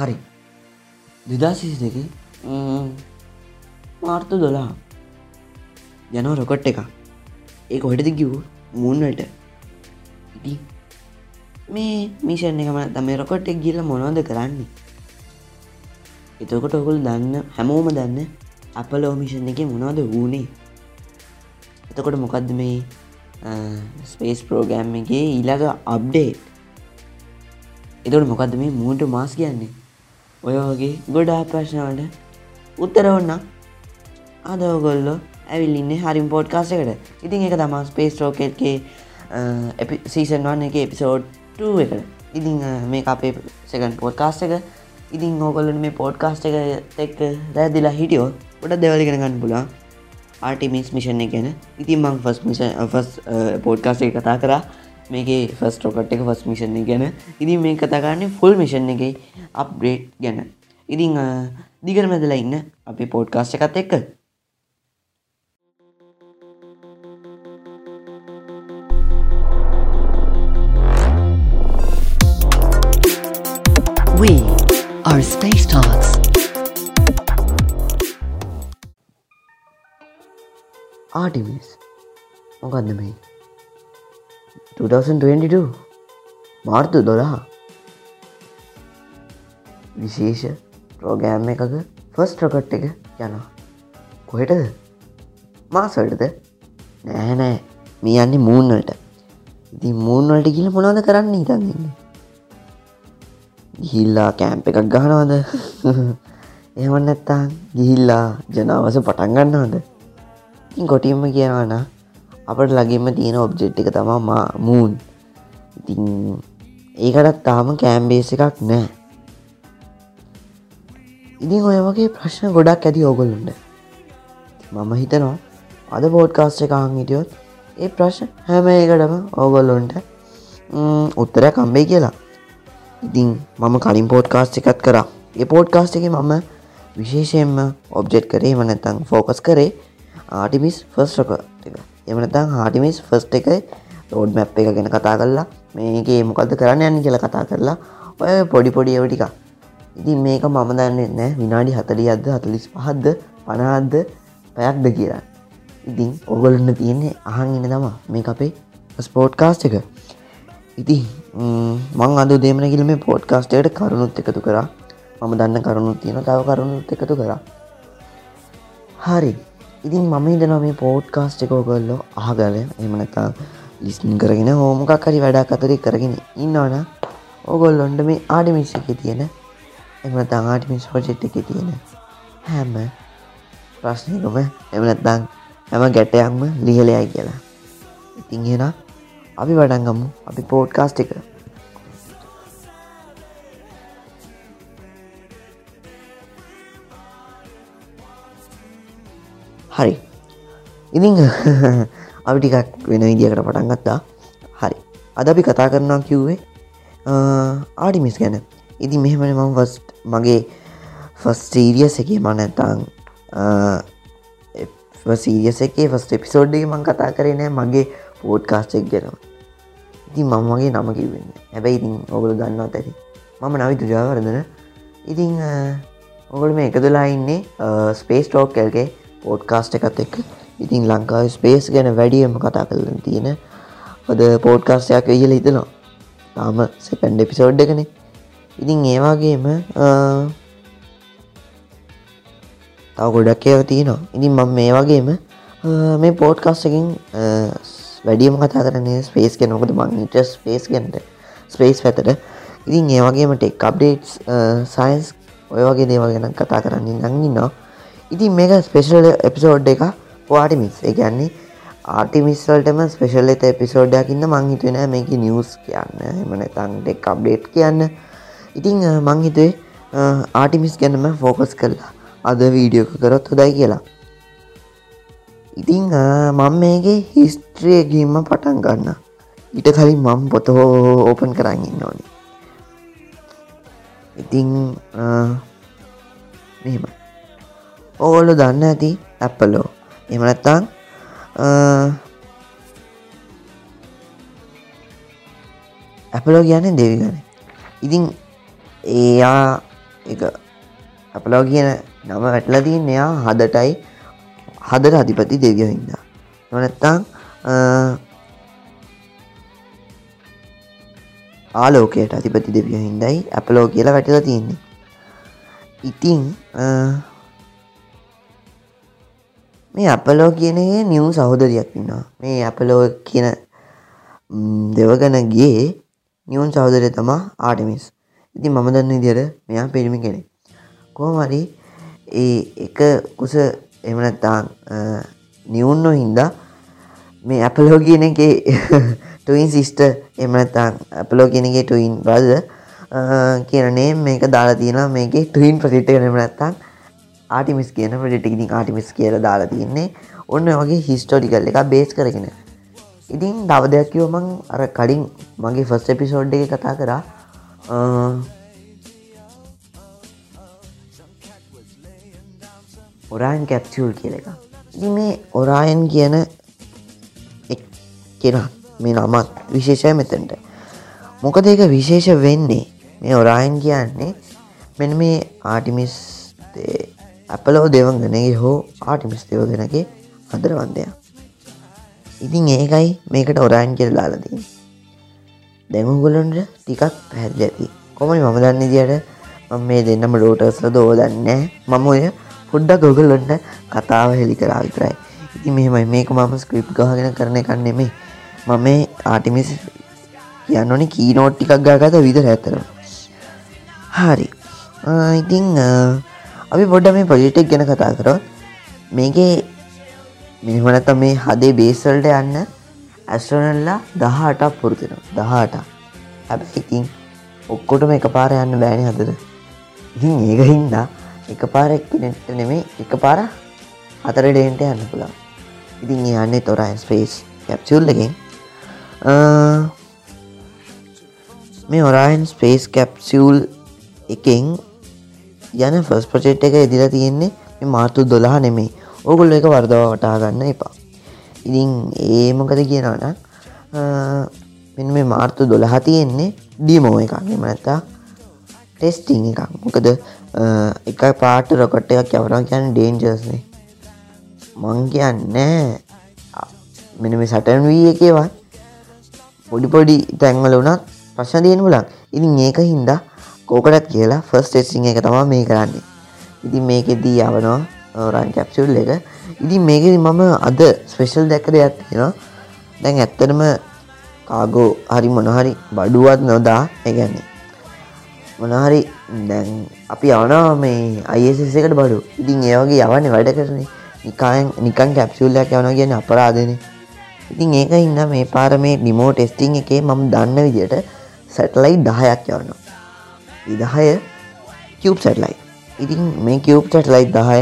හරි. දෙදාසිසි දෙක? මාර්තු දොලා යනව රොකොට් එක ඒ හොටද කිව් මුන්නට ඉති මේ මිෂන් එකම තම රොකොට් එක් ගිල්ල මොනවද කරන්නේ? එතකොට ඔකුල් දන්න හැමෝම දන්න අපලෝ මිෂන් එක මොනවද වූනේ? එතකොට මොකක්ද මේ ස්පේස් ප්‍රෝගෑම් එක ඊළඟ අප්ඩේට් එතකොට මොකක්ද මේ මූන්ට මාස් කියන්නේ ඔය වගේ ගොඩා ප්‍රශ්නවලට උත්තර ඔන්න අද ඔගොල්ලෝ ඇවිල්ලින්න හරිම් පෝට් කාසකට ඉතින් එක තමා ස්පේස් රෝකෙට්ගේ සීසන් වන්න එක එපිසෝඩ් එකට. ඉතිං මේ අපේ සකන් පෝට් කාස්ට එක. ඉතින් ඕකොල්ලන මේ පෝට් කාස්ට එක එක් රැදිලා හිටියෝ ගොඩ දෙවලිගෙන ගන්න පුලා ආටිමිස් මිෂණ ගැන. ඉතින් මං ෆස් මිෂ ෆස් පෝඩ්කාස්ට එක කතා කරා. මේකේ ෆස් රොකට් එක ෆස් මිෂණ ගැන. ඉතින් මේ කතාකාරන්නේ ෆුල් මිෂන් එක අප්බ්‍රේට් ගැන. ඉතිං දිගර මැදලා ඉන්න අපි පෝඩ්කාස්ට එකත් එක්ක. We are Space Talks. Artemis මොකක්ද මේ 2022 මාර්තු දොළහ. විශේෂ ප්‍රෝගෑම් එකක ෆස් ට්‍රකට් එක යනවා. කොහෙටද? මාසටද නෑනෑ මේ යන්නේ මූන්නට ඉති මූන්වලට ගිල මොනවද කරන්න ඉතන්න්නේ ගිහිල්ලා කෑම්ප එකක් ගහනවද? එහමන් නැත්තා ගිහිල්ලා ජනාවස පටන් ගන්නවද? ඉතින් කොටින්ම කියනවන අපට ලගේම තියෙන ඔබ්ජෙට් එක තමා මා මූන් ඉතින් ඒකටත් තාම කෑම්බේස එකක් නෑ. ඉතින් ඔය වගේ ප්‍රශ්න ගොඩක් ඇති ඕගොල්ලුන්ට. මම හිතනවා අද බෝඩ්කාස්ට එකහන් හිටියොත් ඒ ප්‍රශ්න හැම එකටම ඕගොල්ලොන්ට උත්තර කම්බේ කියලා. ඉතින් මම කලින් පෝඩ්කාස්ට එකත් කරා. ඒ පෝඩ්කාස්ට එක මම විශේෂයෙන්ම ඔබ්ජෙට් කරේ මනැතං ෆෝකස් කරේ ආටිමිස් ෆස් රක එක. එමනතං හාටිමිස් ෆස්ට එක රෝඩ් මැප් එක ගැන කතා කරලා මේක මොකද කරන්න යන්න කියල කතා කරලා ඔය පොඩි පොඩි එවටික ඉතින් මේක මම දන්න නෑ විනාඩි හතලි අද හතලිස් පහද්ද පනාද්ද පැයක්ද කියලා. ඉතින් ඔගොලන්න තියෙන්නේ අහන් ඉන්න තම. මේ අපේ ස්පෝට් කාස්ට එක ඉති මං අද දේමන කිල මේ පෝට් කාස්ටයට කරුණුත් එකතු කරා. මම දන්න කරුණුත් තියෙන තව කරුණුත් එකතු කරා. හරි. ඉතින් මම හිතන මේ පෝට් කාස්ට එකෝ කොල්ලො ආගල එමනතා ලිස්න් කරගෙන හෝමකක් හරි වැඩක් අතරි කරගෙන ඉන්නවන ඕගොල්ලොන්ඩ මේ ආඩිමිස් එක තියෙන එමනතා ආටිමිස් පොජෙට් එක තියෙන හැම ප්‍රශ්නයකම එමනත්දං හැම ගැටයක්ම ලිහලයයි කියලා. ඉතින් හෙන අපි වඩන්ගමු අපි පෝට් කාස්ට එක හරි. ඉතිං අපි ටිකක් වෙන ඉදිකට පටන් ගත්තා. හරි. අද අපි කතා කරනවා කිව්වේ ආඩිමිස් ගැන. ඉති මෙහෙමන මම ෆස්ට් මගේ ෆස් සීරියස් එක මනැතං සීරියස එකේ ෆස්ට එපිසෝඩ්ඩේ මං කතා කරනෑ මගේ පෝට් කාස්ටෙක් ගෙනවා ඉතින් මම මගේ නම කිවන්න හැබැයි ඉතින් ඔගුල දන්නවා ඇති. මම නවි තුජාවරදන ඉතිං ඔගොල මේ එකතුලා ඉන්නේ ස්පේස් ටෝක් කල්ගේ පෝඩ්කාස්ට එකත් එක්ක. ඉතින් ලංකාව ස්පේස් ගැන වැඩියම කතා කරන තියෙන හොද පෝඩ්කාස්ටයක් කියල හිතනවා. තාම සෙකන්ඩ එපිසෝඩ් එකන. ඉතින් ඒවාගේම තව ගොඩක් ඒව තියෙනවා. ඉතින් මම මේ වගේම මේ පෝඩ්කාස්ටකින් වැඩියම කතා කරන්නේ ස්පේස් ගැන. මොකද මංට ස්පේස් ගැන්ට ස්පේස් පැතට ඉතින් ඒවගේම ටෙක් අප්ඩේට්ස් සයින්ස් ඔය වගේ දේවල් ගැන කතා කරන්නේ නංගන්නවා ඉතින් මේක ස්පේෂල් එපිසෝඩ් එක පවාටිමිස් එකන්නේ ආටිමිස්වල්ටම ස්පේෂල් එත එපිසෝඩ්ඩයක් ඉන්න මංහිතුවෙන මේක නිියස් කියන්න. එමන තන්ටෙක් අප්ඩේට් කියන්න. ඉතිං මංහිතුවේ ආටිමිස් ගැනම ෆෝකස් කරලා අද වීඩියෝක කරොත් හොදයි කියලා. ඉතිං මං මේගේ හිස්ට්‍රියගීම පටන් ගන්න ඊට කලින් මම් පොත හෝ ඕපන් කරන්න ඉන්න ඕනි. ඉතිං මෙහෙමයි. ඕගොල්ලො දන්න ඇති ඇප්පලෝ. එමනැත්තං ඇපලෝ කියන්නේ දෙවි ගන ඉතින් ඒයා එක අපලෝ කියන නම වැටලදී එයා හදටයි හදර අධිපති දෙවිය හින්දා නොනැත්තං ආලෝකයට අධිපති දෙවිය හින්දයි අපලෝ කියලා වැටලා තියෙන්නේ. ඉතිං මේ අපලෝ කියනගේ නිව් සහෝදරයක් ඉන්නවා. මේ අපලෝ කියන දෙවගනගේ නිවුන් සහෝදරය තමා ආටමිස් ඉතින් මම දන්න විදියට මෙයා පිරිමි කෙනෙ කෝමරි ඒ එක කුස එමනත්තාන් නිවුන්නෝ හින්දා මේ අපලෝ කියන එක ටයින් සිිස්ට එමනත්තාන් අපලෝ කියනගේ ටයින් බද කියනේ මේක දාලා තියෙන මේක ටයින් ප්‍රසිට් කනමනත්තන් ආටිමිස් කියන ප්‍රජෙටිකින් ආටිමිස් කියල දාලා තියන්නේ. ඔන්න වගේ හිස්ටෝටිකල් එක බේස් කරගෙන. ඉතින් දව දෙයක් කිවමං අර කලින් මගේ ෆස් එපිසෝඩ් එක කතා කරා. ඔරායන් කැප්සියල් කියල එක ඉති මේ ඔරායන් කියන කෙන මේ නමත් විශේෂය මෙතැන්ට. මොකද ඒක විශේෂ වෙන්නේ? මේ ඔරායන් කියන්නේ මෙන මේ ආටිමිස් අපලෝ දෙවගනගේ හෝ ආටිමිස් දෙවගෙනගේ අදරවන්දය ඉතින් ඒකයි මේකට ඔරායන් කියල දාලදී දැමුගොලන්ට ටිකක් පැහැදිල ඇති. කොමයි මම දන්න දියට මම මේ දෙන්නම ලෝටස්ල දෝ දන්න මම ඔය හොඩ්ඩ ගොගලොන්ට කතාව හෙළි කරා විතරයි. ඉති මෙමයි මේක මම ස්ක්‍රිප් ගහගෙන කරන කන්නෙමේ මම මේ ආටිමිස් කියන්න ඕනි කීනෝට් ටිකක් ගාගත විදිර ඇතරම හරි. ඉතිං අපි පොඩ්ඩ මේ පොජිටෙක් ගැන කතා කරොත් මේකේ මිනිමනත මේ හදේ බේසල්ට යන්න ඇස්ට්‍රනල්ලා දහටක් පුරුතින දහට හැබ ඉතින් ඔක්කොටම එක පාර යන්න බෑනි හදර ඉතින් ඒක හින්දා එක පාරක් නෙට්ට නෙමේ එක පාර අතර ඩේන්ට යන්න පුළා ඉතින් යන්නේ තොරයි ස්පේස් කැප්සිුල්ලකින් මේ ඔරයින් ස්පේස් කැප්සියුල් එකෙන් යන ෆස් ප්‍රචෙට් එක එදිලා තියෙන්නේ මේ මාර්තු දොළහ නෙමේ ඕගොල්ල එක වර්දව වටා ගන්න එපා. ඉතින් ඒ මොකද කියනවන මෙ මේ මාර්තු දොළහ තියෙන්නේ ඩීමෝ එකක්. එමනැත්තා ටෙස්ටිං එකක්. මොකද එක පාට රොකට් එකක් යවනවා කියන්න ඩේන්ජර්ස්නේ මං කියන්න මෙන මේ සටන් වී එකේවා පොඩි පොඩි තැන්වල වනත් ප්‍රශ්න තියෙන පුලන් ඉතින් ඒක හින්දා කෝකටත් කියලා ෆස් ටෙස්සිං එක තමා මේ කරන්නේ. ඉතින් මේකෙදී යවනවා රන් කැප්සුල් එක. ඉතින් මේකෙද මම අද ස්පෙෂල් දැක්ක දෙයක් තියෙනවා. දැන් ඇත්තටම කාගෝ හරි මොනහරි බඩුවත් නොදා එකන්නේ මොනහරි දැන් අපි යවනවා මේ අයිස එකට බඩු. ඉතින් ඒවගේ යවන්නේ වැඩ කරන්නේ. නිකායන් නිකන් කැප්සුල්ලයක් යවනවා කියන අපරාධනේ. ඉතින් ඒක ඉන්න මේ පාර මේ ඩිමෝ ටෙස්ටිං එකේ මම දන්න විදියට සැටලයි දහයක් යවනවා. විදහය කිව් සැටලයි ඉතින් මේ කිව් සැටලයි දහය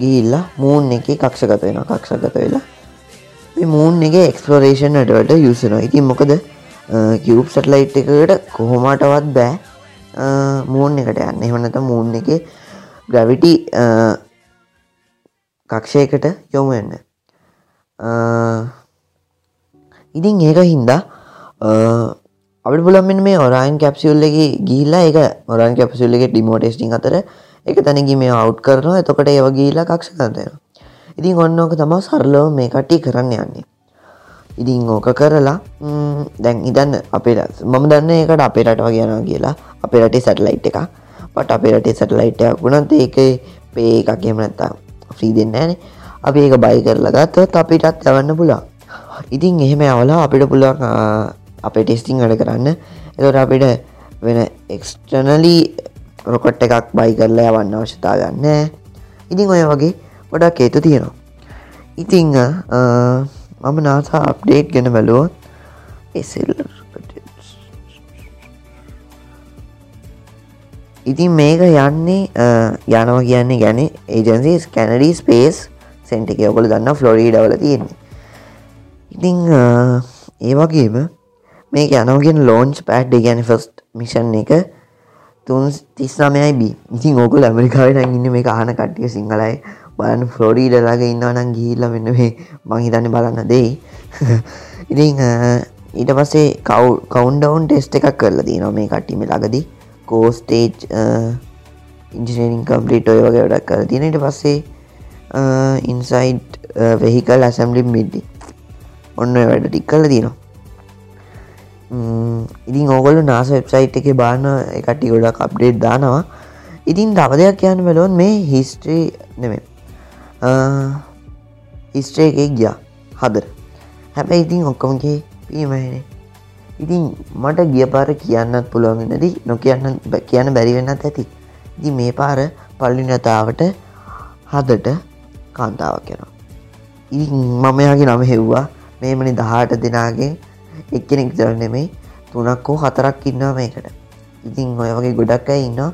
ගිහිල්ලා මූන් එක කක්ෂගත වෙන කක්ෂගත වෙලා මේ මූන් එක එක්ස්පලෝරේෂන් අටවට යුසනවා ඉතින් මොකද කිව් සැටලයිට් එකට කොහොමටවත් බෑ මූන් එකට යන්න. එහමනත මූන් එක ග්‍රවිටි කක්ෂයකට යොමු වෙන්න. ඉතින් ඒක හින්දා අපට පුලමින් මේ ඔරයින් කැප්සිල්ලගේ ගිල්ලා එක ඔරන් කැපසිල්ලගේ ඩිමෝටෙස්ටිං අතර එක තැනකි මේ අවු් කරනවා. එතකොට ඒව ගීලා කක්ෂ කරතයෙන ඉතින් ඔන්න ඕක තම සරලෝ මේ කට්ටි කරන්න යන්නේ. ඉතින් ඕක කරලා දැන් ඉදන්න අපේට මම දන්න එකට අපේ රටවා කියනවා කියලා. අපේ රටේ සැටලයිට් එක පට අපේ රටේ සැටලයිට්යක් වුණත් ඒක පේ එකක් එමනත්තා ්‍රී දෙන්න ෑන. අපි ඒක බයි කරලා ගත්තොත් අපිටත් යවන්න පුලා ඉතින් එහෙම අවලා අපිට පුළුවන් අපේ ටෙස්ටිං වැඩ කරන්න. එතොට අපිට වෙන එක්ස්ටනලී රොකොට් එකක් බයි කරලා යවන්න අවශ්‍යතා ගන්න. ඉතින් ඔය වගේ ගොඩක් හේතු තියෙනවා. ඉතිං මම නාසා අප්ඩේට් ගෙන බැලුවොත් එසල් ඉතින් මේක යන්නේ යනවා කියන්නේ ගැන ඒජන්සි කැනඩී ස්පේස් සෙන්ට එක. ඔකොල දන්න ෆ්ලොරී ඩවල තියෙන්නේ. ඉතිං ඒ වගේම මේක යනෝගෙන් ලෝන්ච් පෑඩ් ගැන ෆස්ට් මිෂන් එක තුන් තිස්නාමයයි බී. ඉතින් ඕකල ඇමරිකාවට ඉන්න මේ අහන කට්ටිය සිංහලයි බලන්න ෆ්ලොඩීඩලාගේ ඉන්නවනම් ගිහිල්ල මෙන්න මේ මහිතන්න බලන්න දෙයි. ඉතිං ඊට පස්සේ කව් කවන්්ඩවන් ටෙස්ට එකක් කරලා දී නො මේ කට්ටිම ලගදී කෝස්ටේජ් ඉන්ජිනීරින් කම්පලිට ඔය වගේ වැඩක් කර තිනට පස්සේ ඉන්සයිට් වෙහිකල් ඇසම්ලිම් මිඩ්ඩි ඔන්න ඔය වැඩ ටික් කල තිනවා ඉතින් ඕගොලු නාස වෙබ්සයිට් එක බාන එකටි ගොඩක් අප්ඩේට් දානවා. ඉතින් තව දෙයක් කියන්න බලොන් මේ හිස්ට්‍රී නෙමේ හිස්ට්‍රේ එකක් ගියා. හදර හැබැයි ඉතින් ඔක්කොමගේ පීමහෙනේ ඉතින් මට ගිය පාර කියන්නත් පුළුවන් නැති නොකියන්න කියන්න බැරිවෙන්නත් ඇති. ඉති මේ පාර පල්ලි නතාවට හදට කාන්තාවක් කෙනවා ඉතින් මම යාගේ නම හෙව්වා. මේමනි දහට දෙනාගේ එක්කෙනෙක් දර නෙමෙයි තුනක් හෝ හතරක් ඉන්නවා මේකට. ඉතින් ඔය වගේ ගොඩක් අයි ඉන්නවා.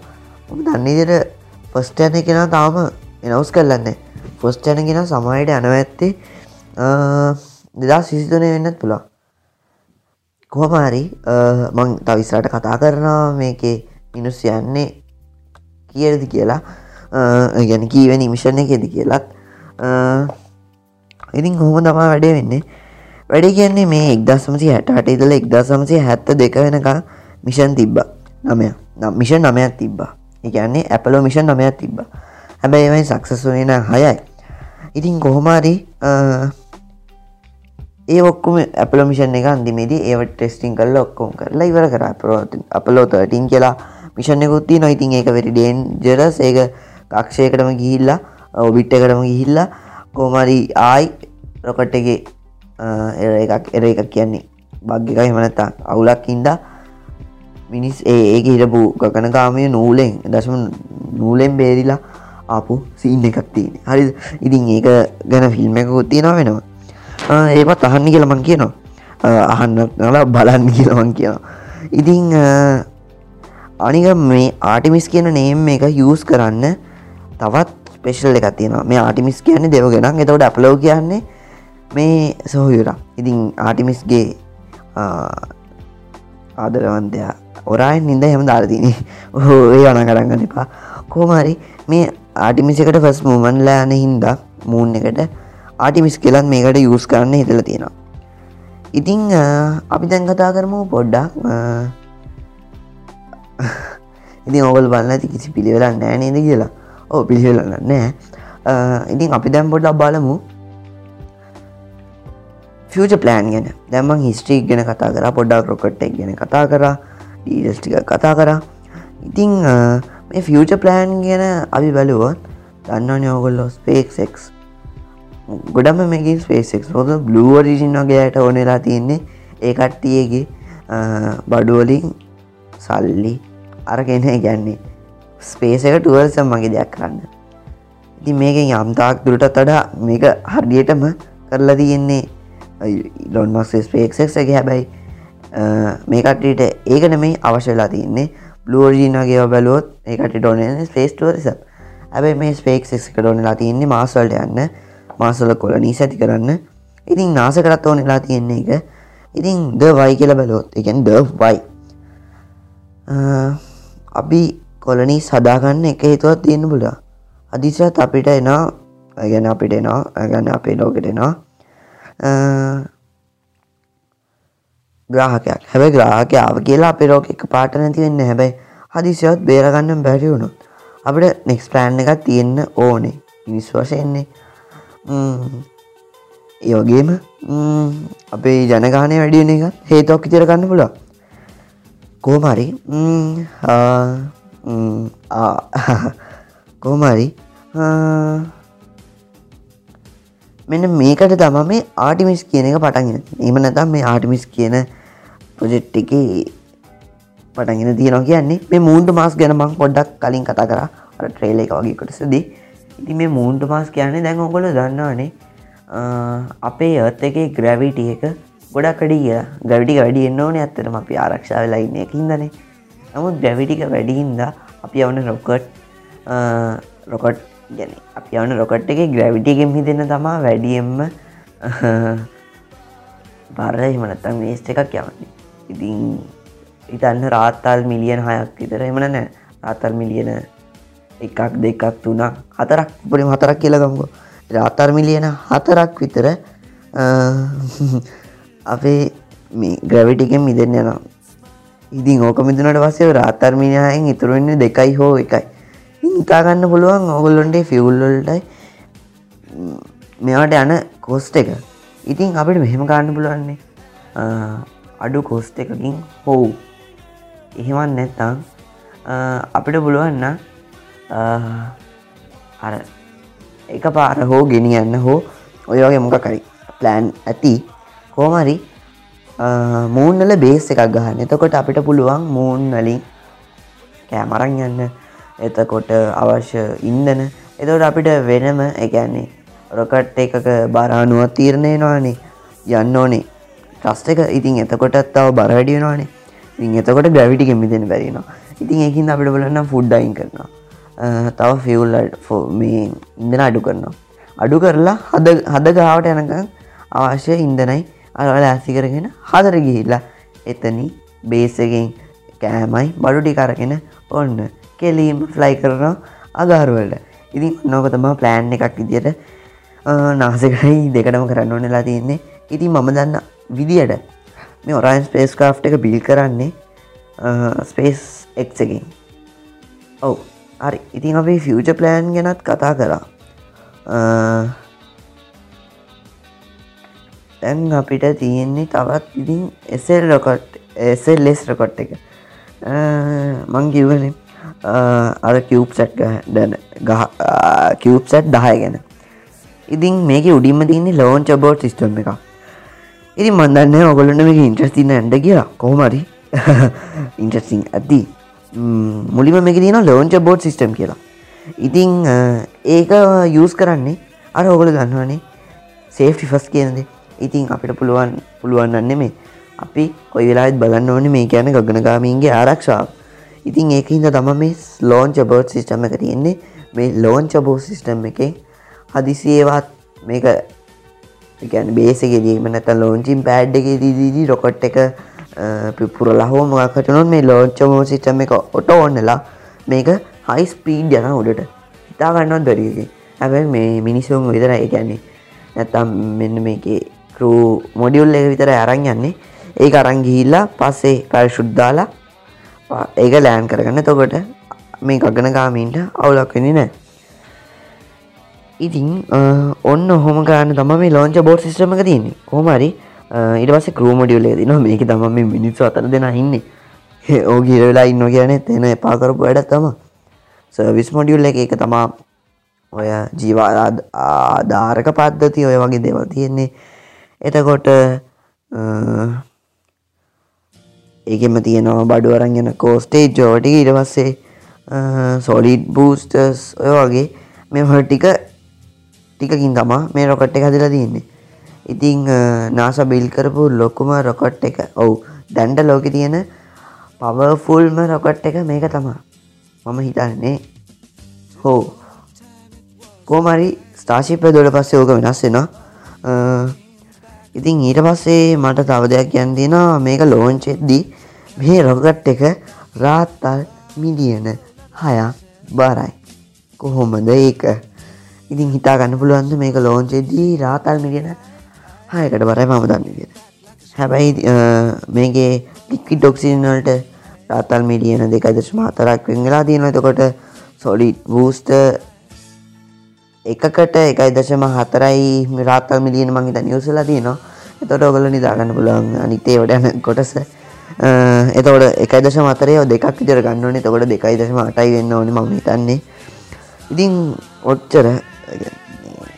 ම දන්නේදට ෆස්ට යන කෙන තාම එනවස් කරලන්න ෆොස්ට යන කෙන සමයට අනව ඇත්තේ දෙදා සිසිතුනය වෙන්නත් පුළා කොහමරි මං තවිස්රට කතා කරනවා මේකේ මිනුස් යන්නේ කියරදි කියලා. ගැන කීව නිමිෂණ එකෙද කියලත් ඉතින් හොම තමා වැඩේ වෙන්නේ? වැඩි කියන්නේ මේ එක්දස්සමසි හැටට ඉදල එක්දසමසය හැත්ත දෙක වෙනක මිෂන් තිබ්බ. නමය මිෂන් නමයක් තිබ්බා. එකන්නේ ඇපලෝ මිෂන් නමයක් තිබ්බ. හැබැයි එවයි සක්සස් වනන හයයි. ඉතින් කොහොමාරි ඒ ඔක්කුම ඇපල මිෂන් එක අන්දිමේදී ඒවට ටෙස්ටිං කල්ල ඔක්කොම් කරලා ඉවර කර. අපලෝ තටින් කියලා මිෂණයකුත්ති නොයිතින් ඒක වෙරි ඩේන් ජරස් ඒක කක්ෂයකටම ගිහිල්ලා ඔබිට්ට එකටම ගිහිල්ලා කෝමරි ආයි රොකට්ටගේ එකක් එර එකක් කියන්නේ බග්ගක හෙමනතා අවුලක් ඉන්ද මිනිස් ඒ ඒක හිටපු ගකනකාමය නූලෙන් දශම නූලෙන් බේරිලා ආපු සීන් එකක් තියෙන හරි ඉතින් ඒක ගැන ෆිල්ම් එකකුත් තියෙනවා වෙනවා. ඒපත් අහන්න කියලමං කියනවා. අහන්න නලා බලන්න කියලමං කියනවා. ඉතිං අනික මේ ආටිමිස් කියන නේම් එක යස් කරන්න තවත් පෙශල් එකක් තියෙනවා. මේ ආටිමිස් කියන්නේ දෙව ගෙනක් එතවට අප්ලෝ කියන්නේ මේ සොහයුරා ඉතින් ආටිමිස්ගේ ආදරවන්තයා ඔරායෙන් නින්ද හෙම දාරතින හෝ ඒ අන කරගන්න එපා. කෝමරි මේ ආටිමිසිකට ෆස් මූමන්ලා යන හින්දා මූන් එකට ආටිමිස් කියලත් මේකට යස් කරන්න හිතල තියෙනවා. ඉතිං අපි දැන් කතා කරමු පොඩ්ඩක් ඉතින් ඔවල් බලන්න ඇති කිසි පිළිවෙලක් නෑ නේද කියලා. ඕ පිළිවෙලන්න නෑ ඉතින් අපි දැම් පොඩ්ඩක් බලමු. ෆියච ප්ලෑන් ගැන. දැමන් හිස්ට්‍රීක් ගැන කතා කර පොඩ්ඩක් රොකට්ටක් ගැන කතා කර ඩීඩස්ටික කතා කර. ඉතිං මේ ෆියච ප්ලෑන් ගැන අපි බැලුවොත් දන්න යෝගොල්ලෝ ස්පේක්ෙක් ගොඩම මේකින් ස්පේසෙක් හොද බ්ලුවරිජින් වගේයට ඕනෙලා තියෙන්නේ ඒ කට්ටියගේ බඩුවලින් සල්ලි අරගෙන ගැන්නේ ස්පේසක ටුවල්සම් මගේ දෙයක් කරන්න. ඉති මේකෙන් යම්තාක් දුරටත් වඩා මේක හරියටම කරලා තියෙන්නේ ලොන්මක්ස් ස්පේක්සක්ගේ හැබැයි මේකටට ඒකන මේ අවශ්‍යලා තියන්නේ. බ්ලෝජීනගේ බැලුවොත් ඒකට ඩොන ස්පේස්ටෝරිස ඇබයි මේ ස්පේක්ක් ඩොනලා තියන්නේ මාස්වල්ට යන්න මාසල කොලනී සැති කරන්න. ඉතින් නාස කරත් ඕනෙලා තියෙන්නේ එක ඉතින් ද වයි කියල බැලොත් එකන් ද වයි අපි කොලනී සදාගන්න එක හේතුවත් තියෙන පුලා අදිසත් අපිට එනා ගැන අපිට එනවා ගැන අපේ ලෝකෙටෙනවා ග්‍රාහකයක්. හැබැයි ග්‍රාහකයාව කියලා අපේ රෝක එක පාට නැති වෙන්න හැබැයි හදිසියවත් බේරගන්න බැරි වුණුත් අපිට නෙක්ස් ප්ලෑන් එකක් තියෙන්න ඕනේ. මිනිස් වශයෙන්නේ ඒවගේම අපේ ජනගානය වැඩියන එක හේතුවක් ඉතිර ගන්න පුලා කෝමරි කෝමරි මෙන්න මේකට තම මේ ආටිමිස් කියන එක පටගෙන එම නැතම් මේ ආටිමිස් කියන ප්‍රොජෙට් එක පටගෙන තියනවා කියන්නේ මේ මූන්ට මාස් ගැන මං පොඩ්ඩක් කලින් කතා කර. අර ට්‍රේල එක වගේ කොටසදී. ඉති මේ මූන්ට මාස් කියන්නේ දැන් ඔකොල දන්නවානේ අපේ ඒත් එක ග්‍රැවිට එක ගොඩක් කඩි කිය ගවිටික වැඩි එන්න ඕන ඇත්තටම අපි ආරක්ෂා වෙලා ඉන්න එකින්දනේ නමුත් ග්‍රැවිටික වැඩිහින්ද අපි යවන රොකට් රොකට් ගැන අපි යවන රොකට් එක ග්‍රැවිටියගෙන් හිතෙන තමා වැඩියෙන්ම බර එමනත්තම් මේස්ට එකක් යවන්නේ. ඉතින් ඉතන්න රාත්තල් මිලියන හයක් විතර එමන නෑ රාතල් මිලියන එකක් දෙකක් තුනක් හතරක්. පොඩි හතරක් කියලගම්ගෝ රාතර් මිලියන හතරක් විතර අපේ මේ ග්‍රැවිටිකෙන් මිදන්න යනවා. ඉතින් ඕක මිදුනට පස්සේ රාතර්මිනයෙන් ඉතුරුවෙන්නේ දෙකයි හෝ එකයි. හිතාගන්න පුළුවන්. ඔගොල්ලොන්ටේ ෆිවුල්ලොල්ටයි මෙවට යන කොස්ට එක. ඉතින් අපිට මෙහෙම කාන්න පුළුවන්නේ අඩු කොස්ට එකකින් හෝව් එහෙමන් නැත්තං අපිට පුළුවන්න අර එක පාර හෝ ගෙනියන්න හෝ ඔයගේ මොක කරි ප්ලෑන් ඇති. කෝමරි මූන්නල බේස් එකක් ගහන්න. එතකොට අපිට පුළුවන් මූන් වලින් කෑමරන් යන්න. එතකොට අවශ්‍ය ඉන්දන එතකොට අපිට වෙනම එකන්නේ රොකට් එකක බරානුවත් තීරණය නොනේ යන්න ඕනේ. ට්‍රස්ට එක ඉතින් එතකොටත් තව බර වැඩියෙනවානේ ඉතින් එතකොට ග්‍රවිටි කෙමිදෙන බැරිනවා ඉතින් එකින් අපිට බලන්න ෆුඩ්ඩයින් කරනවා. තව ෆිවුල් මේ ඉඳන අඩු කරනවා. අඩු කරලා හද හද ගාවට යනකම් අවශ්‍ය ඉන්දනයි අරවල ඇසි කරගෙන හදර ගිහිල්ලා එතනි බේසගෙන් කෑමයි බඩු ටිකරගෙන ඔන්න. කෙලීම ෆ්ලයි කරනවා අගාරුවලට ඉතින් නොක තමා ප්ලෑන් එකක් විදියට නාසකයි දෙකටම කරන්න ඕනෙලා තියෙන්නේ. ඉතින් මම දන්න විදියට මේ ඔරයින් ස්පේස් කා් එක බිල් කරන්නේ ස්පේස් එක්සකින් ඔව් හරි. ඉතින් අපේ ෆියච ප්ලෑන් ගැනත් කතා කරා තැන් අපිට තියෙන්නේ තවත් ඉතින් එසල් රොකොට් එසල් ලෙස් රොකොට් එක. මං කිව්වන අර කිව් සැට් දැන ගහ කිව් සැට් දහය ගැන. ඉතින් මේක උඩින්ම තින්නේ ලෝන් චබෝට් සිිස්ටම් එක ඉති මන්දන්න ඔගොලන්න මේක ඉන්ට්‍රස්තින ඇන්ඩ කියලා. කොහමරි ඉන්ට්‍රසිං ඇති. මුලිම මේක තියෙන ලෝන්ච බෝඩ් සිිස්ටම් කියලා. ඉතිං ඒක යස් කරන්නේ අර ඔගොල දන්නවනේ සේෆ්ටි ෆස් කියනද. ඉතින් අපිට පුළුවන් පුළුවන්න්න මේ අපි කොයි වෙලාත් බලන්න ඕන මේ කියන ගගනගාමීන්ගේ ආරක්ෂාව. ඉතින් ඒක හිද තම මේ ලෝන්ච බෝඩ් සිිස්ටම එක තියෙන්නේ. මේ ලෝන්ච බෝ සිිස්ටම් එක හදිසියේවත් මේක ගැන බේසගෙදීම නැත ලෝංචින් පෑඩ් එක දීදී රොකොට් එක පුරලා හෝ මොකටනොත් මේ ලෝච්චමෝ සිිටම එක ඔට ඔන්නලා මේක හයි ස්පීඩ් යන උඩට. හිතා ගන්නවත් දරියගේ හැබැයි මේ මිනිසුන් විතර ඒගැන්නේ නැත්තම් මෙන්න මේක කරූ මොඩියුල් එක විතර අරං යන්නේ. ඒ අරං ගිහිල්ලා පස්සේ පැල් ශුද්ධාලා ඒක ලෑන් කරගන්න. තොකොට මේ ගගන ගාමීන්ට අවුලක් වෙනි නෑ ඉතින් ඔන්න හොම ගන්න තම මේ ලෝංච බෝඩ් සිස්ටම එක තියන්නේ. කොමරි ඉට පස කරූමඩියුලේ දින මේක තම මේ මිනිස්සු අතර දෙෙන ඉන්න. ඕ ගිරවෙලා ඉන්න කියන තෙන එපාකරපු වැඩ තම සර්විස් මොඩියුල්ල එක එක තමා ඔය ජීවා ආධාරක පද්ධති ඔය වගේ දෙවල් තියෙන්නේ. එතකොට ඒකෙම තියෙනවා බඩු අරන් යන කෝස්ටේජ් ජෝටි ඉට පස්සේ සොලිඩ් බූස්ටර්ස් ඔය වගේ මේ හටික ටිකකින් තමා මේ රොකට් එක හදලා තියන්නේ. ඉතිං නාස බිල් කරපු ලොකුම රොකොට් එක ඔවු දැන්ඩ ලෝක තියෙන පවෆුල්ම රොකට් එක මේක තමා. මම හිතන්නේ හෝ කෝමරි ස්ථාශිපය දොඩ පස්සේ ඕක වෙනස් වෙනවා. ඉතින් ඊට පස්සේ මට තව දෙයක් කියන්න තියෙනවා. මේක ලෝංචෙද්දී මේ රොකට් එක රාත්තල් මිලියන හයක් බරයි. කොහොමද ඒක? ඉතින් හිතා ගන්න පුළුවන්ද මේක ලෝංචෙද්දී රාතල් මිලියන හයකට බරයි මම දන්න විදියට හැබැයි මේගේ ලික්වි ඩොක්සිනල්ට රාතල් මිලියන දෙකයි දශම හතරක් වෙන් වෙලා තියෙන එතකොට සොලිඩ් වූස්ට එකකට එකයි දශම හතරයි රාතල් මිලියන මංහිත නිවසලා තියෙනවා. එතොට ඔගල නිදාගන්න පුළුවන්. අනිතේ වඩ යන කොටස. එතවට එකයි දශ මතරයෝ දෙකක් විතර ගන්නවනේ තකොට දෙකයි දශම අටයි වෙන්න ඕනි මම හිතන්නේ. ඉතින් ඔච්චර.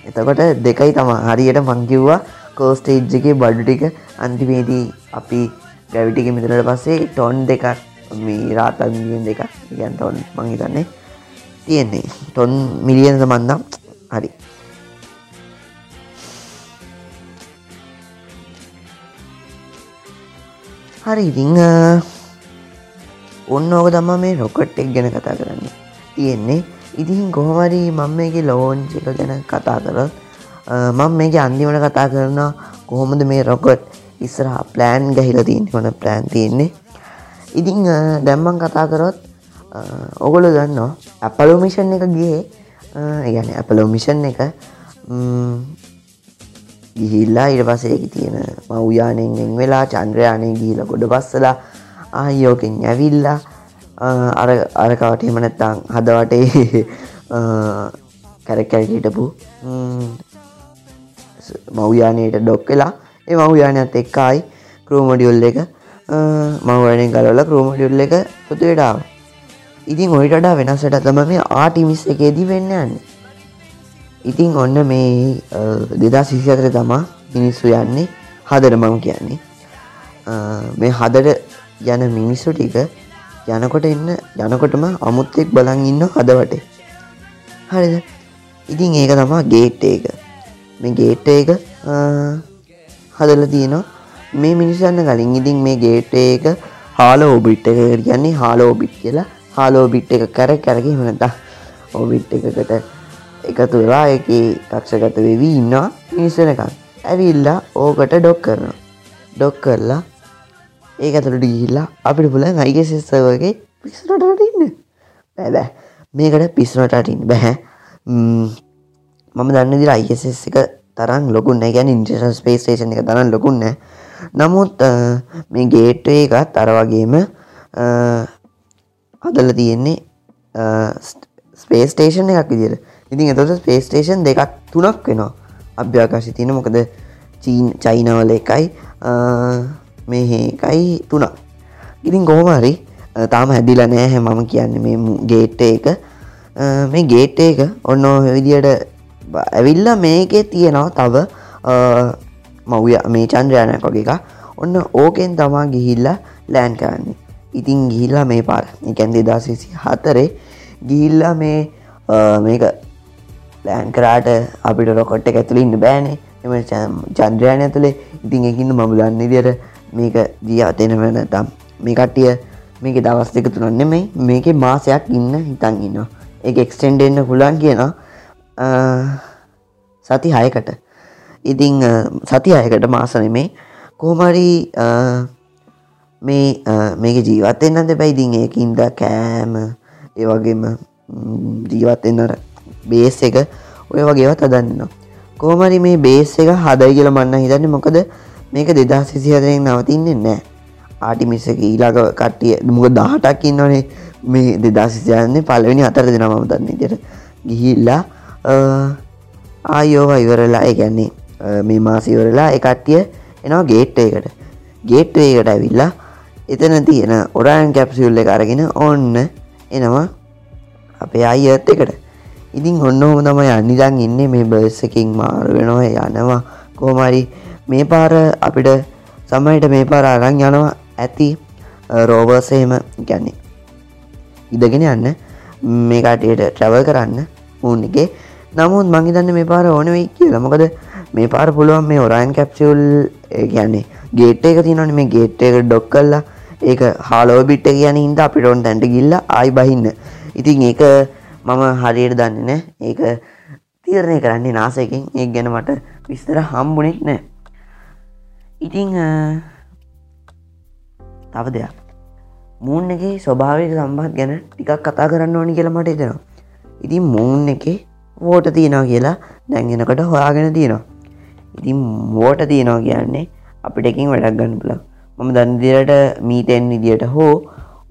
එතකොට දෙකයි තම හරියට මංකිව්වා කෝස්ටේජ් එක බඩු ටික අන්තිමේදී අපි ගැවිටික මිතරට පස්සේ ටොන් දෙකක් මේ රාතන් මිලියන් දෙකක් ගැන් ටොන් මං හිතන්නේ තියෙන්නේ. ටොන් මිලියන මන්දම් හරි. හරි ඉතිං ඔන්න ඕක තම මේ රොකට් එක් ගැන කතා කරන්නේ. තියෙන්නේ. ඉතින් කොහොමරි මම මේක ලෝන්ච එක ගැන කතා කරත් මං මේක අන්තිමට කතා කරන කොහොමද මේ රොකොට් ඉස්සරහ ප්ලෑන් ගැහිල තියන්නේ වන ප්ලෑන් තියෙන්නේ. ඉතිං දැම්මන් කතා කරොත් ඔගොල දන්නවා ඇපලෝ මිෂන් එක ගියේ. ගැන ඇපලෝ මිෂන් එක ගිහිල්ලා ඉට පසේක තියෙන මව්‍යානෙන් වෙලා චන්ද්‍රයානය ගිහිල ගොඩ පස්සලා ආයෝකෙන් ඇවිල්ලා අර අරකවට එම නැත්තං හදවටේ කැරක් කැරක හිටපු මව්‍යානයට ඩොක් වෙලා ඒ මව්‍යානයත් එක්කායි ක්‍රෝමඩියුල් එක මවනය ගලවල ක්‍රෝමඩියුල් එක පොතුවටාව ඉතින් ඔයිටඩා වෙනසට තම මේ ආටිමිස් එකේදී වෙන්න යන්නේ. ඉතින් ඔන්න මේ දෙදා සිසිතර තමා මිනිස්සු යන්නේ හදර මම කියන්නේ. මේ හදට යන මිනිස්සු ටික යනකොට එන්න යනකොටම අමුත්තෙක් බලන් ඉන්න හදවටේ. හරිද? ඉතින් ඒක තමා ගේට් එක. මේ ගේට් එක හදල තියෙනවා. මේ මිනිසන්න කලින් ඉතින් මේ ගේට් එක හාල ඕබිට් එක කියන්නේ හාල ඕබිට් කියලා. හාල ඕබිට් එක කර කැරකි මනත ඕබිට් එකකට එකතු වෙලා එක කක්ෂගත වෙවී ඉන්නවා. මිනිස්සනකම් ඇවිල්ලා ඕකට ඩොක් කරනවා. ඩොක් කරලා ඒ ඇතුළට ගිහිල්ලා අපිට පුල අයිග සිස්සවගේ පිස්නටට ඉන්න බැබෑ මේකට පිස්නටට ඉන්න බැහැ මම. දන්න දිර අයිස් එක තරන් ලොකුන්න ගැන ඉන්ට්‍රේෂන් ස්පේස්ටේෂන් එක තරන් ලොකුන්න නමුත් මේ ගේට්වේ එකත් අර වගේම අදල තියෙන්නේ ස්පේස්ටේෂන් එකක් විදිර ඉතින් එතොට ස්පේස්ටේෂන් දෙකක් තුනක් වෙනවා අභ්‍යාකාශි තියෙන. මොකද චීන් චයිනවල එකයි මේකයි තුනක්. ඉතින් කොහොමහරි තාම හැදිල නෑ මම කියන්න මේ ගේට්ට එක. මේ ගේට් එක ඔන්න විදියට ඇවිල්ල මේකේ තියෙනවා තව මව්‍ය මේ චන්ද්‍රයනයක් වගේ එක ඔන්න ඕකෙන් තමා ගිහිල්ලා ලෑන් කරන්නේ. ඉතින් ගිහිල්ලා මේ පාර එකැන් දෙදාසිසි හතරේ ගිහිල්ලා මේ මේක ලෑන් කරාට අපිට රොකොට්ට ඇතුළින්න බෑනේ. එම චන්ද්‍රයන ඇතුළේ ඉතින් එකින්න මම දන්න දියට මේක ජීවතෙන වෙන තම් මේ කට්ටිය මේක දවස් දෙක තුනන්න නෙමයි මේක මාසයක් ඉන්න හිතන් ඉන්නවා. එක එක්ස්ටෙන්ඩ එන්න පුලන් කියනවා. සති හයකට. ඉතිං සති අයකට මාසනෙමේ කෝමරි මේ මේක ජීවත්තෙන්න්නද බැයිදිං ඒකින්ද කෑම ඒවගේම ජීවත්තෙන්න්නර බේස් එක ඔය වගේවත් අදන්නවා කෝමරි මේ බේස් එක හදයි කියල මන්න හිතන්න. මොකද මේක දෙදා සිසිහතරෙන් නවතින්නේ නෑ ආටිමිස එක ඊලාක කට්ටිය මුක දාහටක් ඉන්නවනේ. මේ දෙදා සිසියන්නේ පලවෙනි අතර දෙන මම දන්න ඉදිට ගිහිල්ලා ආයෝව ඉවරලා ඒගැන්නේ මේ මාසිවරලා එකට්ටිය එනවා ගේට්ට එකට ගේට්වේකට ඇවිල්ලා එතන තියෙන ඔරාන් කැප්සිුල්ල එක අරගෙන ඔන්න එනවා අපේ අයිත් එකට. ඉතින් ඔන්න හොම තම යන්නිදන් ඉන්න මේ බර්සකින් මාරු වෙනවා යනවා. කෝමරි මේ පාර අපිට සමයිට මේ පාර අරං යනවා. ඇති රෝබර්සේම ගැන්නේ ඉදගෙන යන්න. මේ කටයට ට්‍රවල් කරන්න මුන් එක. නමුත් මංහිතන්න මේ පාර ඕනවෙයි කියලා. මොකද මේ පාර පුළුවන් මේ ඔරයින් කැප්සිවල් කියන්නේ ගේට් එක තිනන මේ ගේට් එක ඩොක් කල්ලා ඒක හාලෝ බිට්ට කියන හින්ද අපිටොන් තැන්ට ගිල්ල අයි බහින්න. ඉතින් ඒක මම හරියට දන්න නෑ ඒක තීරණය කරන්නේ නාසයකින් ඒ ගැන මට විස්තර හම්බුනෙක් නෑ ඉතිං තව දෙයක්. මූන් එක ස්වභාවික සම්බත් ගැන ටිකක් කතා කරන්න ඕනි කියලා මට එතෙනවා ඉතින් මූන් එක වෝට තියෙනවා කියලා දැන්ගෙනකට හොයාගෙන තියෙනවා. ඉතින් මෝට තියෙනවා කියන්නේ අපිට එකින් වැඩක් ගන්න පුල මම දන්දිරට මීතෙන් විදියට හෝ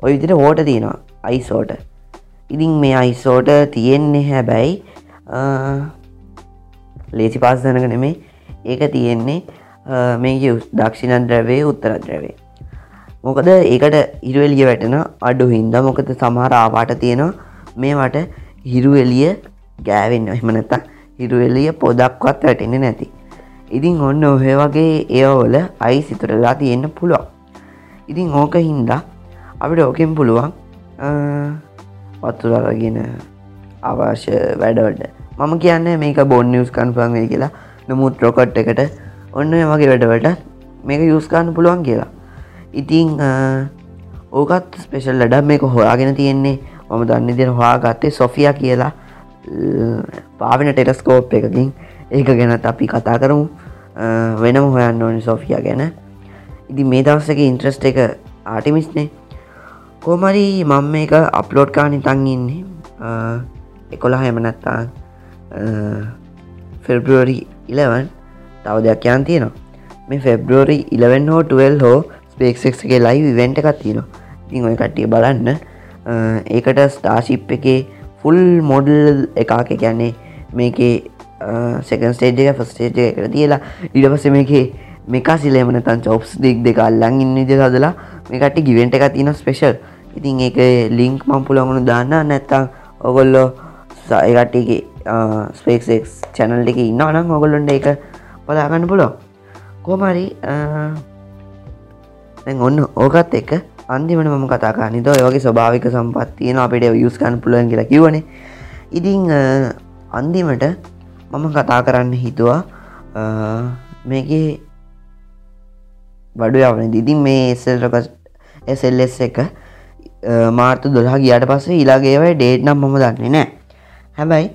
ඔය විදිට හෝට තියෙනවා අයිසෝට ඉතින් මේ අයිසෝට තියෙන්නේ හැබැයි ලේසි පාස් දනක නෙමේ ඒක තියෙන්නේ මේක දක්ෂිණ ද්‍රවේ උත්තර ද්‍රවේ මොකද ඒකට ඉරුවලිය වැටෙන අඩු හින්ද. මොකද සමහර ආවාට තියෙනවා මේවට හිරු එලිය ගෑවෙන්න. එහමනත හිරුවෙලිය පොදක්වත් වැටෙන්නේ නැති. ඉතින් ඔන්න ඔහේ වගේ ඒවල අයි සිතුරලා තියෙන්න්න පුළුවන්. ඉතින් ඕක හින්දා අපිට ඕකෙන් පුළුවන් පත්තුරගෙන අවශ්‍ය වැඩවඩ මම කියන්න මේක බොන් නිියස් කන්පන් වේ කියලා. නමුත් රොකට් එකට ඔන්න වගේ වැඩවට මේක යුස්කාන්න පුළුවන් කියලා. ඉතිං ඕකත් ස්පෙෂල් ලඩ මේක හොයාගෙන තියෙන්නේ. මම දන්න දෙන හොයා ගත්තේ සොෆිය කියලා පාවෙන ටෙලස්කෝප් එකකින්. ඒක ගැනත් අපි කතා කරමු. වෙනම හොයන්න ඕනි සොෆිය ගැන. ඉති මේ දවස්සක ඉන්ට්‍රස්ට එක ආටිමිස්නේ කෝමරි මං මේක අප්ලෝඩ් කානි තන් ඉන්නේ. එකොලා හැමනත්තා ෆෙබ්‍රුවරි ඉලවන් තව දෙයක් යන් තියෙනවා. මේ ෆෙබ්‍රුවරි ඉලවෙන් හෝ 12 හෝ ස්පේක්ෙක්ගේ ලයි වෙන්ට එකක් තියෙනවා. ඉතින් ඔය කට්ටිය බලන්න. ඒකට ස්ටාශිප් එකේ ෆුල් මොඩල් එකක. කියන්නේ මේකේ සෙකන් ස්ටේජ් එක ෆස්ටේජ එකට තියලා ඉඩ පස මේකේ මේකා සිලේමන තන් චෝප්ස් දෙක් දෙක අල්ලං ඉන්න විදි හදලා මේකට ගිවෙන්ට එක තින ස්පේෂල් ඉතින් ඒක ලිංක් මම් පුළගුණු දාන්න. නැත්තං ඔගොල්ලෝ සයකටගේ ස්පේක්ෙක් චැනල් එක ඉන්න නම් ඔගොල්ලොන්ට එක පලාගන්න පුලො කෝමරි ඔන්න ඕකත් එක අන්තිමට මම කතා නිත ඔයගේ ස්වභාවික සම්පත්තියන අපිට යුස්කන් පුලන් කියලා කිවනේ ඉතිං අන්තිමට මම කතා කරන්න හිතුවා. මේකේ බඩු යවන දිදින් මේ එසල්රක එසල්ස් එක මාර්තු දොලා ගියට පස්සේ ඉලාගේවයි ඩේට් නම් මම දන්නේ නෑ හැබැයි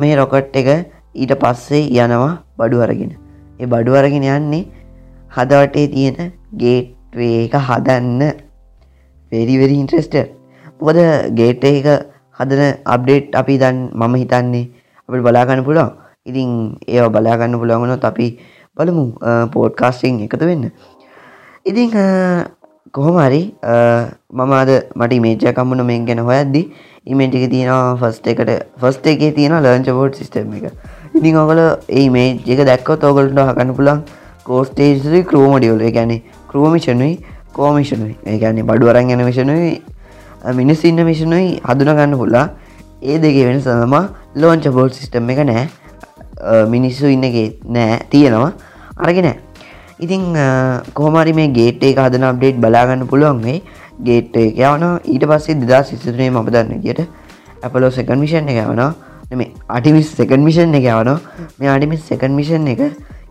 මේ රොකට් එක ඊට පස්සේ යනවා බඩු අරගෙන. ඒ බඩු අරගෙන යන්නේ හදවටේ තියෙන ගේට්වේ එක හදන්න. වෙරිවරි ඉන්ට්‍රෙස්ට මොකද ගේට එක හදන අප්ඩේට් අපි දන් මම හිතන්නේ අපට බලාගන්න පුළුවන්. ඉතින් ඒ බලාගන්න පුළුවන්ගනොත් අපි බලමු පෝඩ්කාස්ටිං එකතු වෙන්න. ඉතිං කොහොමරි මම අද මට මේජ කම්මුණ මෙන් ගැන හොයද්දි. ඉමේටික තියෙනවා ෆස්ට එකට ෆස්ට එකේ තියෙන ලර්ච බෝඩ් සිිටම් එක. ඉතින් ඔගල ඒ මේ එක දැක්කොත් ඔගලට හකන්න පුළන් කෝස්ටේජරි ක්‍රෝමඩියෝල ගැන ක්‍රෝමිෂනුයි කෝමිෂනුයි ඒගැන්නේ බඩු අරන් යන විෂනුයි මිනිස් ඉන්න මිෂනුයි හදුන ගන්න පුල්ලා ඒ දෙගේ වෙන සඳම ලෝංච බෝඩ් සිිටම් එක නෑ. මිනිස්සු ඉන්නගේ නෑ තියෙනවා. අරගෙන. ඉතිං කෝමරි මේ ගේට් එක හදන අප්ඩේට් බලාගන්න පුළුවන්ගේ ගේට් එක යවන ඊට පස්සේ දෙදා සිස්තුනේ ම දන්න කියට ඇපලෝ සෙකන් මිෂන් එක යවන මේ අටිමිස් සෙකන් මිෂන් එක යවන මේ අඩිමිස් සෙකන් මිෂන් එක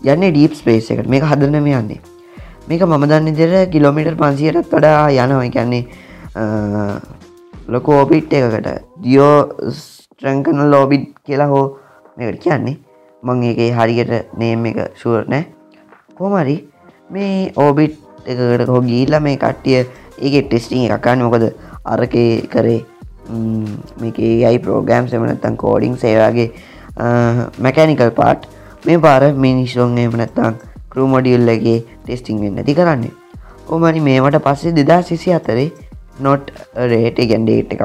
යන්න ඩීප් ස්පේස් එකට. මේක හදන මේ යන්නේ. මේක මම දන්න දෙර කිලෝමිටර් පන්සියටත් වඩා යනවා. කියන්නේ ලොක ඕබිට් එකකට. දියෝ ස්ට්‍රංකන ලෝබිට් කියලා හෝ මේකට කියන්නේ. මං ඒක හරියට නේම් එක ශුවර් නෑ. කොමරි මේ ඕබිට් එකකට හෝ ගීල්ල මේ කට්ටිය ඒක ටෙස්ටිං එකකාන්න මොකද අරකේ කරේ මේක ඒයි ප්‍රෝගෑම් සෙමනත්තන් කෝඩිං සේවාගේ මැකැනිකල් පාට් මේ පාර මිනිස්සුන් එමනත්තං කරමඩියල්ලගේ ටෙස්ටිං වෙන්න ඇති කරන්නේ. කොමනි මේමට පස්සේ දෙදා සිසි අතරේ නොට් රේට ගැන්ඩේට් එකක්.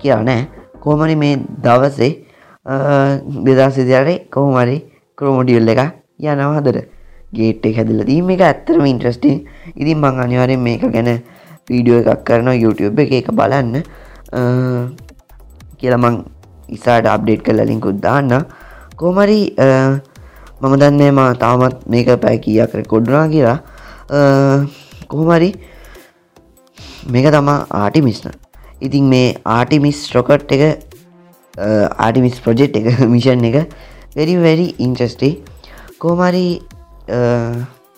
කියලා නෑ. කෝමරි මේ දවසේ දෙදා සිදිරේ කොහොමරි ක්‍රෝමඩියල් එක යනවාදර ගේට් එක හැදල. දීම එක ඇත්තරම ඉන්ට්‍රස්ටිං ඉතින් මං අනිවාරෙන් මේක ගැන වීඩියෝ එකක් කරන YouTube එක. එක බලන්න. කියලමං ඉසාට අප්ඩේට් කල ලින්කුත් දාන්න. කෝමරි මම දන්නේ මා තාමත් මේක පැයි කියක් රෙකොඩ්නා කියලා. කොහොමරි මේක තමා ආටිමිස්න ඉතින් මේ ආටිමිස් රොකට් එක ආටිමිස් ප්‍රජෙට් එක මිෂන් එක වෙරි වැරි ඉන්ට්‍රස්ටේ කෝමරි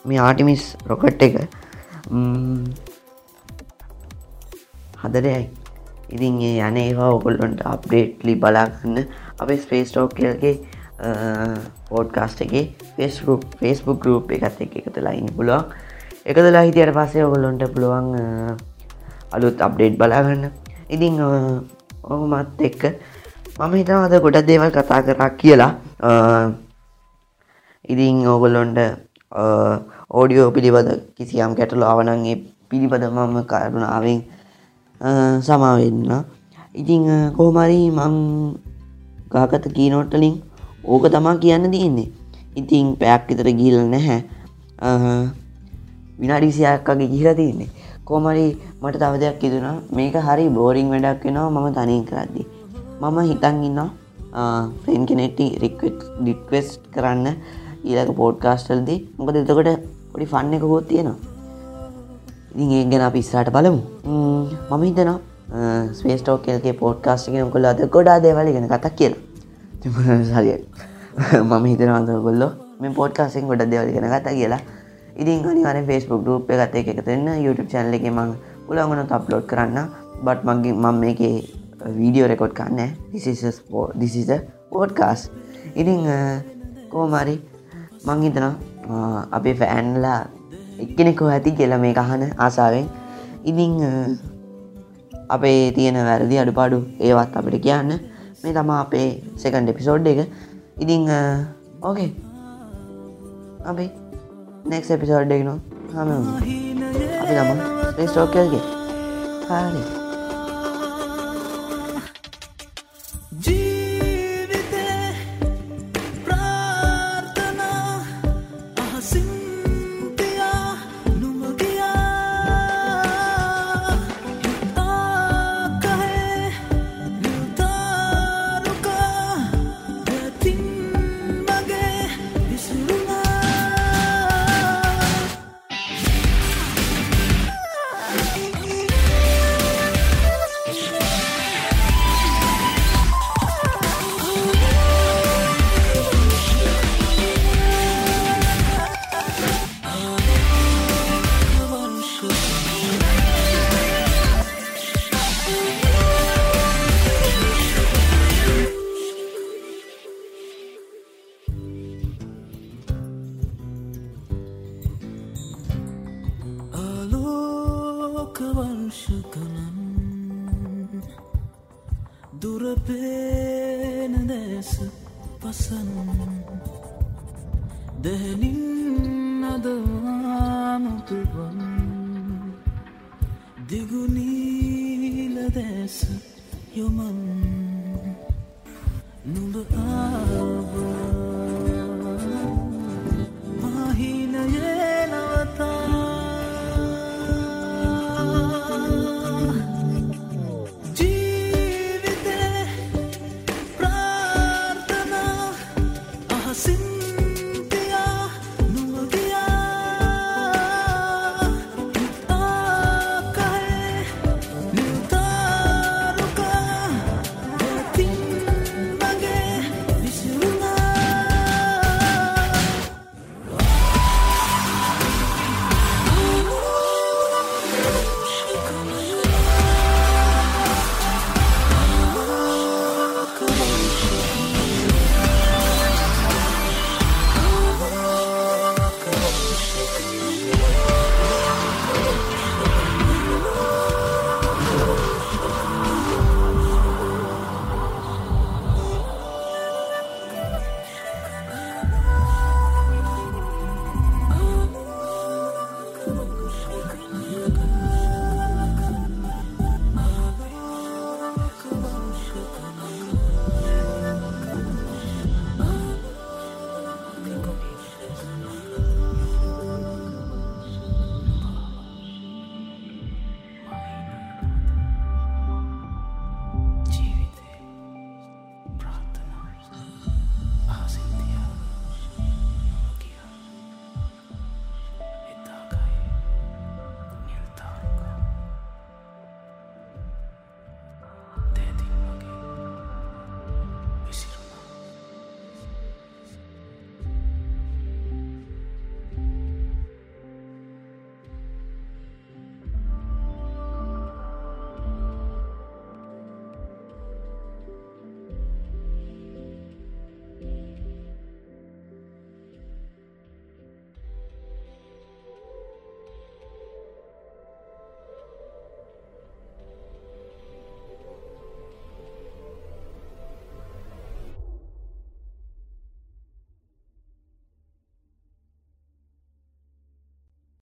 මේ ආටිමිස් රොකට් එක හදරයයි ඉතින් ඒ යන ඒවා ඔකොල්ලොන්ට අප්ඩේට්ලි බලාගන්න අපේ ස්පේස්ටෝක් කියල්ගේ පෝඩ්කාස්ට එක ෆෙස්රුප් ෆෙස්බුක් ගරුප් එකත් එක එකත ලයින්න පුළුවන්. එකදලා හිතියට පස්සේ ඔගොල්ලොන්ට පුළුවන් අලුත් අප්ඩේට් බලාගන්න. ඉතිං ඔහුමත් එක්ක මම හිතනවද ගොඩ දේවල් කතා කරා කියලා. ඉතිං ඕගොල්ලොන්ට ඕඩියෝ පිළිබඳ කිසියම් කැටලු අවනන්ගේ පිළිබඳ මම කරුණාවෙන් සමාවෙන්න ඉතිං කෝමරි මං ගාකත කීනොට්ටලින් ඕක තමා කියන්න තියෙන්නේ. ඉතිං පැයක් විතර ගිල් නැහැ. විනාඩිසියක්කගේ ගිහිලා තියන්නේ. කෝමරි මට තව දෙයක් ඉදුනා මේක හරි බෝරිං වැඩක් වෙනවා මම තනින් කරද්දි. මම හිතන් ඉන්න ෆෙන් කෙනෙට්ටි රික්වෙට් ඩික්වෙස්ට් කරන්න ඊලක පෝඩ්කාස්ටල්දී මොකද එතකොට පොඩි ෆන්න එක හෝත් තියෙනවා. ඉතින් ඒ ගැන අපි ඉස්සරට බලමු. මම හිතනවා ස්වේස්ටෝකල්ගේ පෝඩ්කාස්ට ගෙන කොල්ල අද ගොඩා දේවල ගෙන කතක් කියලා. සරිය මම හිතනවද ගොල්ලො මේ පෝඩ්කාසෙන් ගොඩ දෙවල් ගෙන කතා කියලා. ඉතින් අනිවර ෆස්බුක් රූප් එකත එක එකතන්න YouTube චැනල එක මං උලගන අප්ලෝඩ් කරන්න. බට් මගේ මම මේක වීඩියෝ රෙකොඩ් කන්න දිසිස පෝඩ්කාස් ඉතිං කෝමරි මං හිතනවා අපේ ෆෑන්ලා එක්කෙනෙකෝ ඇති කියලා මේ අහන ආසාාවෙන්. ඉතිං අපේ තියෙන වැරදි අඩුපාඩු ඒවත් අපිට කියන්න. මේ තමා අපේ සෙකන්ඩ එපිසෝඩ් එක. ඉතිං ඕකේ අපි නෙක් එපිසෝඩ් එකනවා හම අපි තම ස්ටෝකල්ගේ හරි.